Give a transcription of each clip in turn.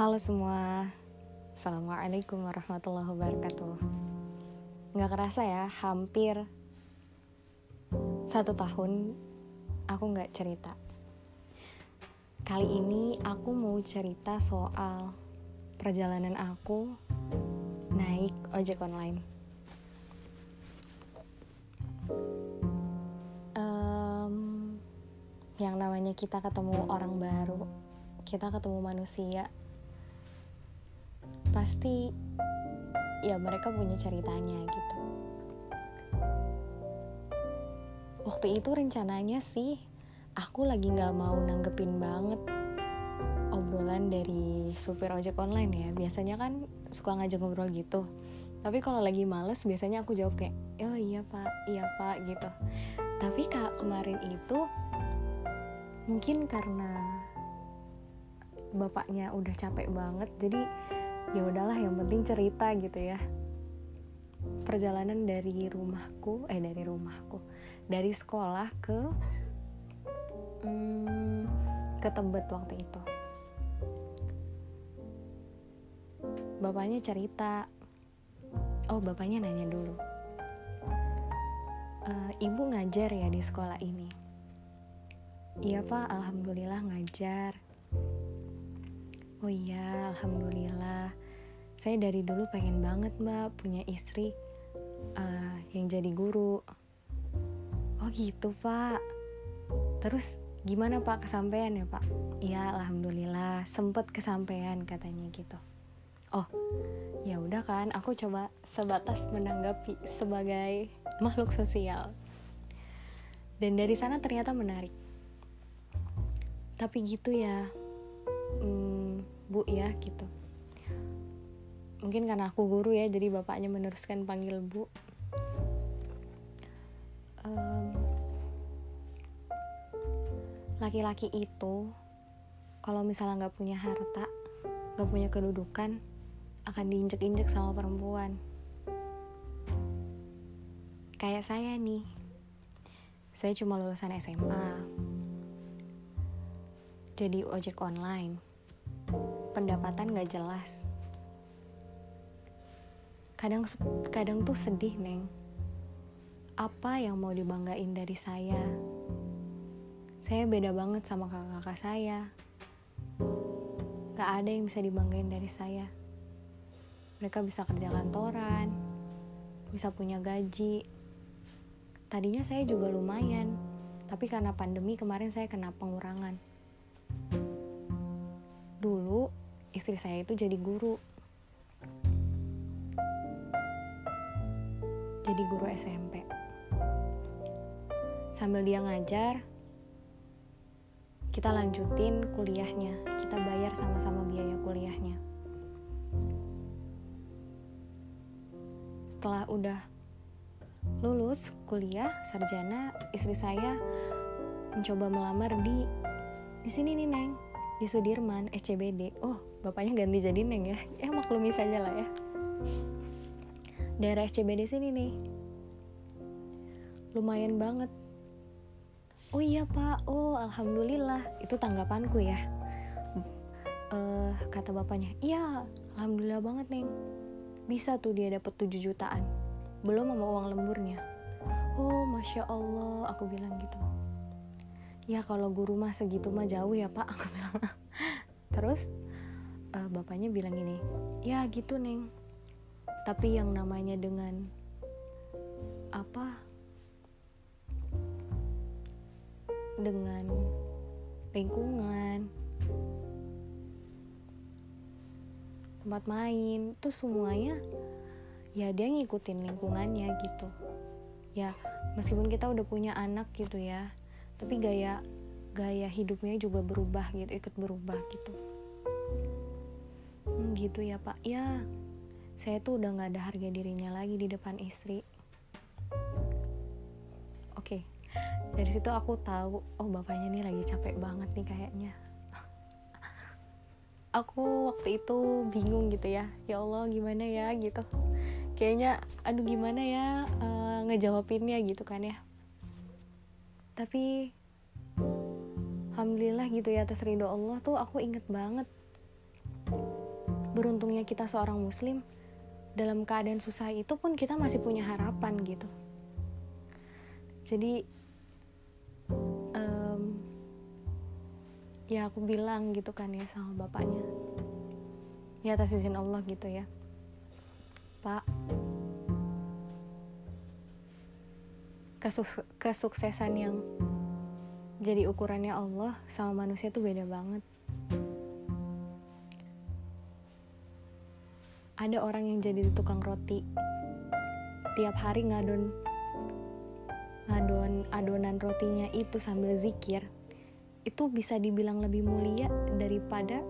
Halo semua, Assalamualaikum warahmatullahi wabarakatuh. Nggak kerasa ya, hampir satu tahun aku nggak cerita. Kali ini aku mau cerita soal perjalanan aku naik ojek online. Um, Yang namanya kita ketemu orang baru kita ketemu manusia pasti ya mereka punya ceritanya gitu. Waktu itu rencananya sih aku lagi nggak mau nanggepin banget obrolan dari supir ojek online ya. Biasanya kan suka ngajak ngobrol gitu. Tapi kalau lagi males biasanya aku jawab kayak oh iya pak. Iya pak gitu. Tapi kak kemarin itu mungkin karena bapaknya udah capek banget jadi ya udahlah yang penting cerita gitu ya. Perjalanan dari rumahku eh dari rumahku dari sekolah ke hmm, ke Tebet waktu itu. Bapaknya cerita. Oh bapaknya nanya dulu. E, ibu ngajar ya di sekolah ini? Iya pak. Alhamdulillah ngajar. Oh iya, alhamdulillah. Saya dari dulu pengen banget mbak punya istri uh, yang jadi guru. Oh gitu pak. Terus gimana pak kesampaian ya pak? Iya alhamdulillah sempet kesampaian katanya gitu. Oh ya udah kan aku coba sebatas menanggapi sebagai makhluk sosial. Dan dari sana ternyata menarik. Tapi gitu ya. Hmm, bu ya gitu mungkin karena aku guru ya jadi bapaknya meneruskan panggil bu. Laki-laki um, itu kalau misalnya nggak punya harta nggak punya kedudukan akan diinjek-injek sama perempuan. Kayak saya nih. Saya cuma lulusan SMA jadi ojek online. Pendapatan gak jelas kadang kadang tuh sedih neng. Apa yang mau dibanggain dari saya? Saya beda banget sama kakak-kakak saya. Gak ada yang bisa dibanggain dari saya. Mereka bisa kerja kantoran bisa punya gaji. Tadinya saya juga lumayan tapi karena pandemi kemarin saya kena pengurangan. Dulu istri saya itu jadi guru jadi guru SMP sambil dia ngajar kita lanjutin kuliahnya. Kita bayar sama-sama biaya kuliahnya. Setelah udah lulus kuliah sarjana istri saya mencoba melamar di di sini nih neng. Di Sudirman SCBD oh bapaknya ganti jadi Neng ya? Eh maklumi saja lah ya daerah SCBD sini nih. Lumayan banget. Oh iya pak. Oh alhamdulillah. Itu tanggapanku ya. Uh, kata bapaknya iya alhamdulillah banget neng. Bisa tuh dia dapat 7 jutaan. Belum sama uang lemburnya. Oh masya allah aku bilang gitu. Ya kalau guru mah segitu mah jauh ya pak. Aku bilang. Terus uh, bapaknya bilang ini ya gitu neng tapi yang namanya dengan apa? Dengan lingkungan. Tempat main. Itu semuanya ya dia ngikutin lingkungannya gitu. Ya meskipun kita udah punya anak gitu ya tapi gaya gaya hidupnya juga berubah gitu ikut berubah gitu. Hmm, gitu ya pak. Ya saya tuh udah nggak ada harga dirinya lagi di depan istri. Oke dari situ aku tahu oh bapaknya nih lagi capek banget nih kayaknya. Aku waktu itu bingung gitu ya. Ya Allah gimana ya gitu. Kayaknya aduh gimana ya uh, ngejawabinnya gitu kan ya. Tapi alhamdulillah gitu ya atas ridho Allah tuh aku inget banget. Beruntungnya kita seorang muslim dalam keadaan susah itu pun kita masih punya harapan gitu. Jadi um, ya aku bilang gitu kan ya sama bapaknya. Ya atas izin Allah gitu ya. Pak kesus kesuksesan yang jadi ukurannya Allah sama manusia tuh beda banget ada orang yang jadi tukang roti. Tiap hari ngadon ngadon adonan rotinya itu sambil zikir. Itu bisa dibilang lebih mulia daripada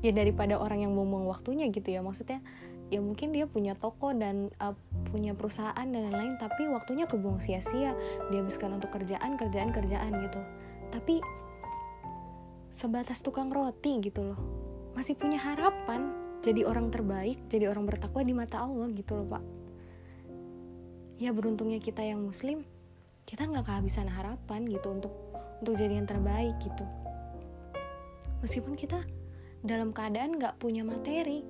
ya daripada orang yang buang waktunya gitu ya. Maksudnya ya mungkin dia punya toko dan uh, punya perusahaan dan lain-lain tapi waktunya kebuang sia-sia. Dihabiskan untuk kerjaan kerjaan kerjaan gitu. Tapi sebatas tukang roti gitu loh masih punya harapan jadi orang terbaik, jadi orang bertakwa di mata Allah gitu loh pak. Ya beruntungnya kita yang muslim, kita nggak kehabisan harapan gitu untuk untuk jadi yang terbaik gitu. Meskipun kita dalam keadaan nggak punya materi.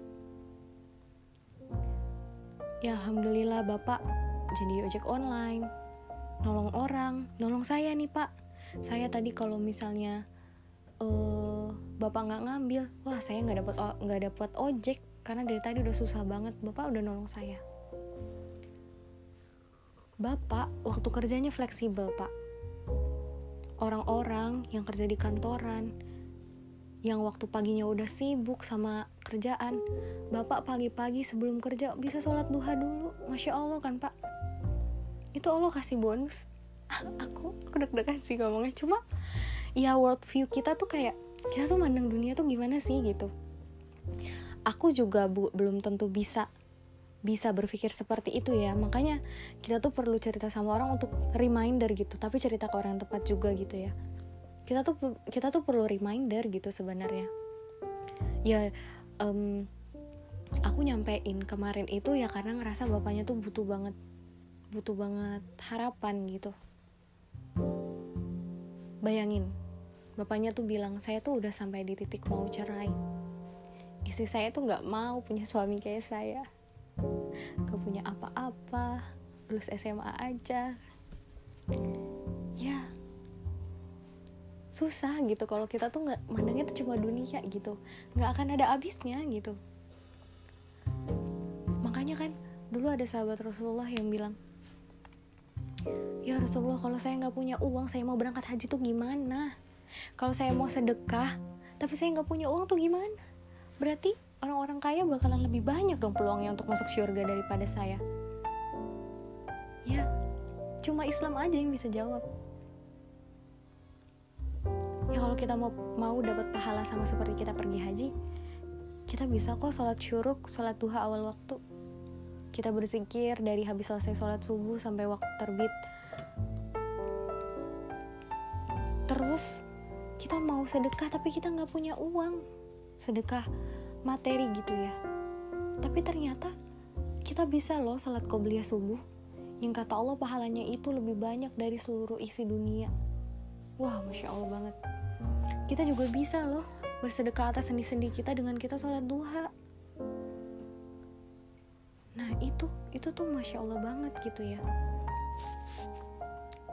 Ya alhamdulillah bapak jadi ojek online, nolong orang, nolong saya nih pak. Saya tadi kalau misalnya uh, bapak nggak ngambil. Wah saya nggak dapat nggak dapat ojek. Karena dari tadi udah susah banget. Bapak udah nolong saya. Bapak waktu kerjanya fleksibel pak. Orang-orang yang kerja di kantoran yang waktu paginya udah sibuk sama kerjaan bapak pagi-pagi sebelum kerja bisa sholat duha dulu. Masya allah kan pak? Itu allah kasih bonus. Aku aku deg-degan sih ngomongnya. Cuma ya world view kita tuh kayak kita tuh mandang dunia tuh gimana sih gitu. Aku juga bu, belum tentu bisa bisa berpikir seperti itu ya. Makanya kita tuh perlu cerita sama orang untuk reminder gitu. Tapi cerita ke orang yang tepat juga gitu ya. Kita tuh kita tuh perlu reminder gitu sebenarnya. Ya um, aku nyampein kemarin itu ya karena ngerasa bapaknya tuh butuh banget butuh banget harapan gitu. Bayangin, bapaknya tuh bilang, saya tuh udah sampai di titik mau cerai. Istri saya tuh gak mau punya suami kayak saya. Gak punya apa-apa, lulus SMA aja. Ya, susah gitu kalau kita tuh nggak mandangnya tuh cuma dunia gitu nggak akan ada habisnya gitu makanya kan dulu ada sahabat Rasulullah yang bilang ya Rasulullah kalau saya nggak punya uang saya mau berangkat haji tuh gimana kalau saya mau sedekah tapi saya nggak punya uang tuh gimana? Berarti orang-orang kaya bakalan lebih banyak dong peluangnya untuk masuk surga daripada saya. Ya cuma Islam aja yang bisa jawab. Ya kalau kita mau mau dapat pahala sama seperti kita pergi haji kita bisa kok sholat syuruk sholat duha awal waktu. Kita berzikir dari habis selesai sholat subuh sampai waktu terbit. Terus kita mau sedekah tapi kita nggak punya uang. Sedekah materi gitu ya. Tapi ternyata kita bisa loh salat qobliyah subuh. Yang kata Allah pahalanya itu lebih banyak dari seluruh isi dunia. Wah masya Allah banget. Kita juga bisa loh bersedekah atas sendi-sendi kita dengan kita sholat duha. Nah itu itu tuh masya allah banget gitu ya.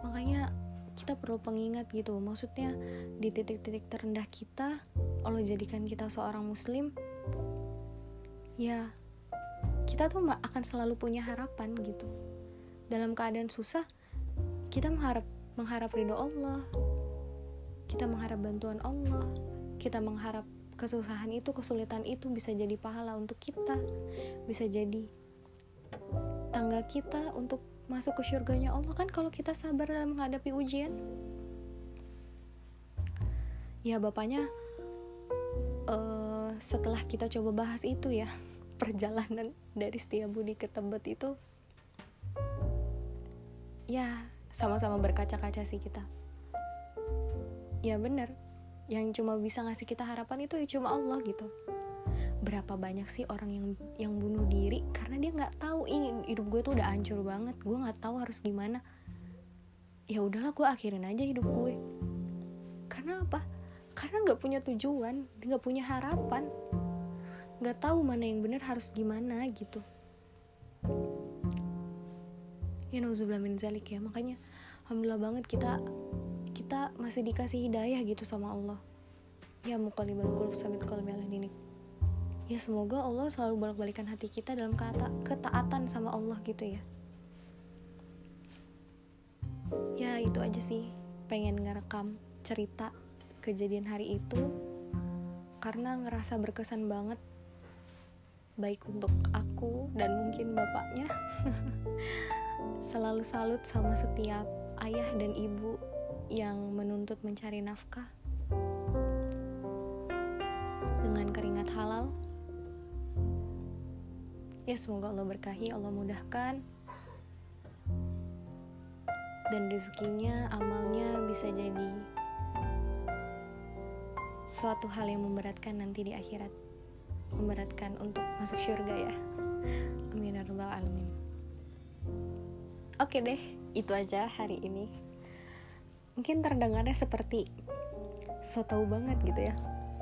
Makanya kita perlu pengingat gitu. Maksudnya di titik-titik terendah kita Allah jadikan kita seorang muslim ya kita tuh akan selalu punya harapan gitu. Dalam keadaan susah kita mengharap mengharap ridho Allah kita mengharap bantuan Allah kita mengharap kesusahan itu kesulitan itu bisa jadi pahala untuk kita bisa jadi tangga kita untuk masuk ke surganya Allah kan kalau kita sabar dalam menghadapi ujian? Ya bapaknya uh, setelah kita coba bahas itu ya perjalanan dari Budi ke Tebet itu ya sama-sama berkaca-kaca sih kita. Ya bener. Yang cuma bisa ngasih kita harapan itu ya cuma Allah gitu berapa banyak sih orang yang yang bunuh diri karena dia nggak tahu ini hidup gue tuh udah hancur banget gue nggak tahu harus gimana. Ya udahlah gue akhirin aja hidup gue. Karena apa? Karena nggak punya tujuan nggak punya harapan. Nggak tahu mana yang benar harus gimana gitu. Ya nauzubillah min zalik ya. Makanya alhamdulillah banget kita kita masih dikasih hidayah gitu sama Allah. Ya muqallibal qulub sabit qalbi ala dinik ya semoga Allah selalu balik-balikan hati kita dalam kata ketaatan sama Allah gitu ya. Ya itu aja sih. Pengen ngerekam cerita kejadian hari itu karena ngerasa berkesan banget. Baik untuk aku dan mungkin bapaknya. Selalu salut sama setiap ayah dan ibu yang menuntut mencari nafkah. Dengan keringat halal ya semoga Allah berkahi Allah mudahkan. Dan rezekinya amalnya bisa jadi suatu hal yang memberatkan nanti di akhirat. Memberatkan untuk masuk surga ya. Amin ya rabbal alamin. Oke deh itu aja hari ini. Mungkin terdengarnya seperti so tau banget gitu ya.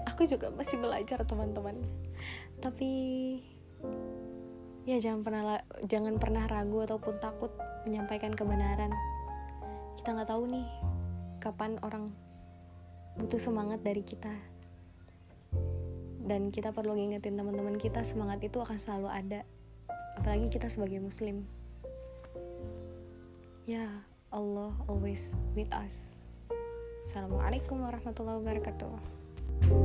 Aku juga masih belajar teman-teman. Tapi ya jangan pernah jangan pernah ragu ataupun takut menyampaikan kebenaran. Kita nggak tahu nih kapan orang butuh semangat dari kita. Dan kita perlu ngingetin teman-teman kita semangat itu akan selalu ada. Apalagi kita sebagai muslim. Ya Allah always with us. Assalamualaikum warahmatullahi wabarakatuh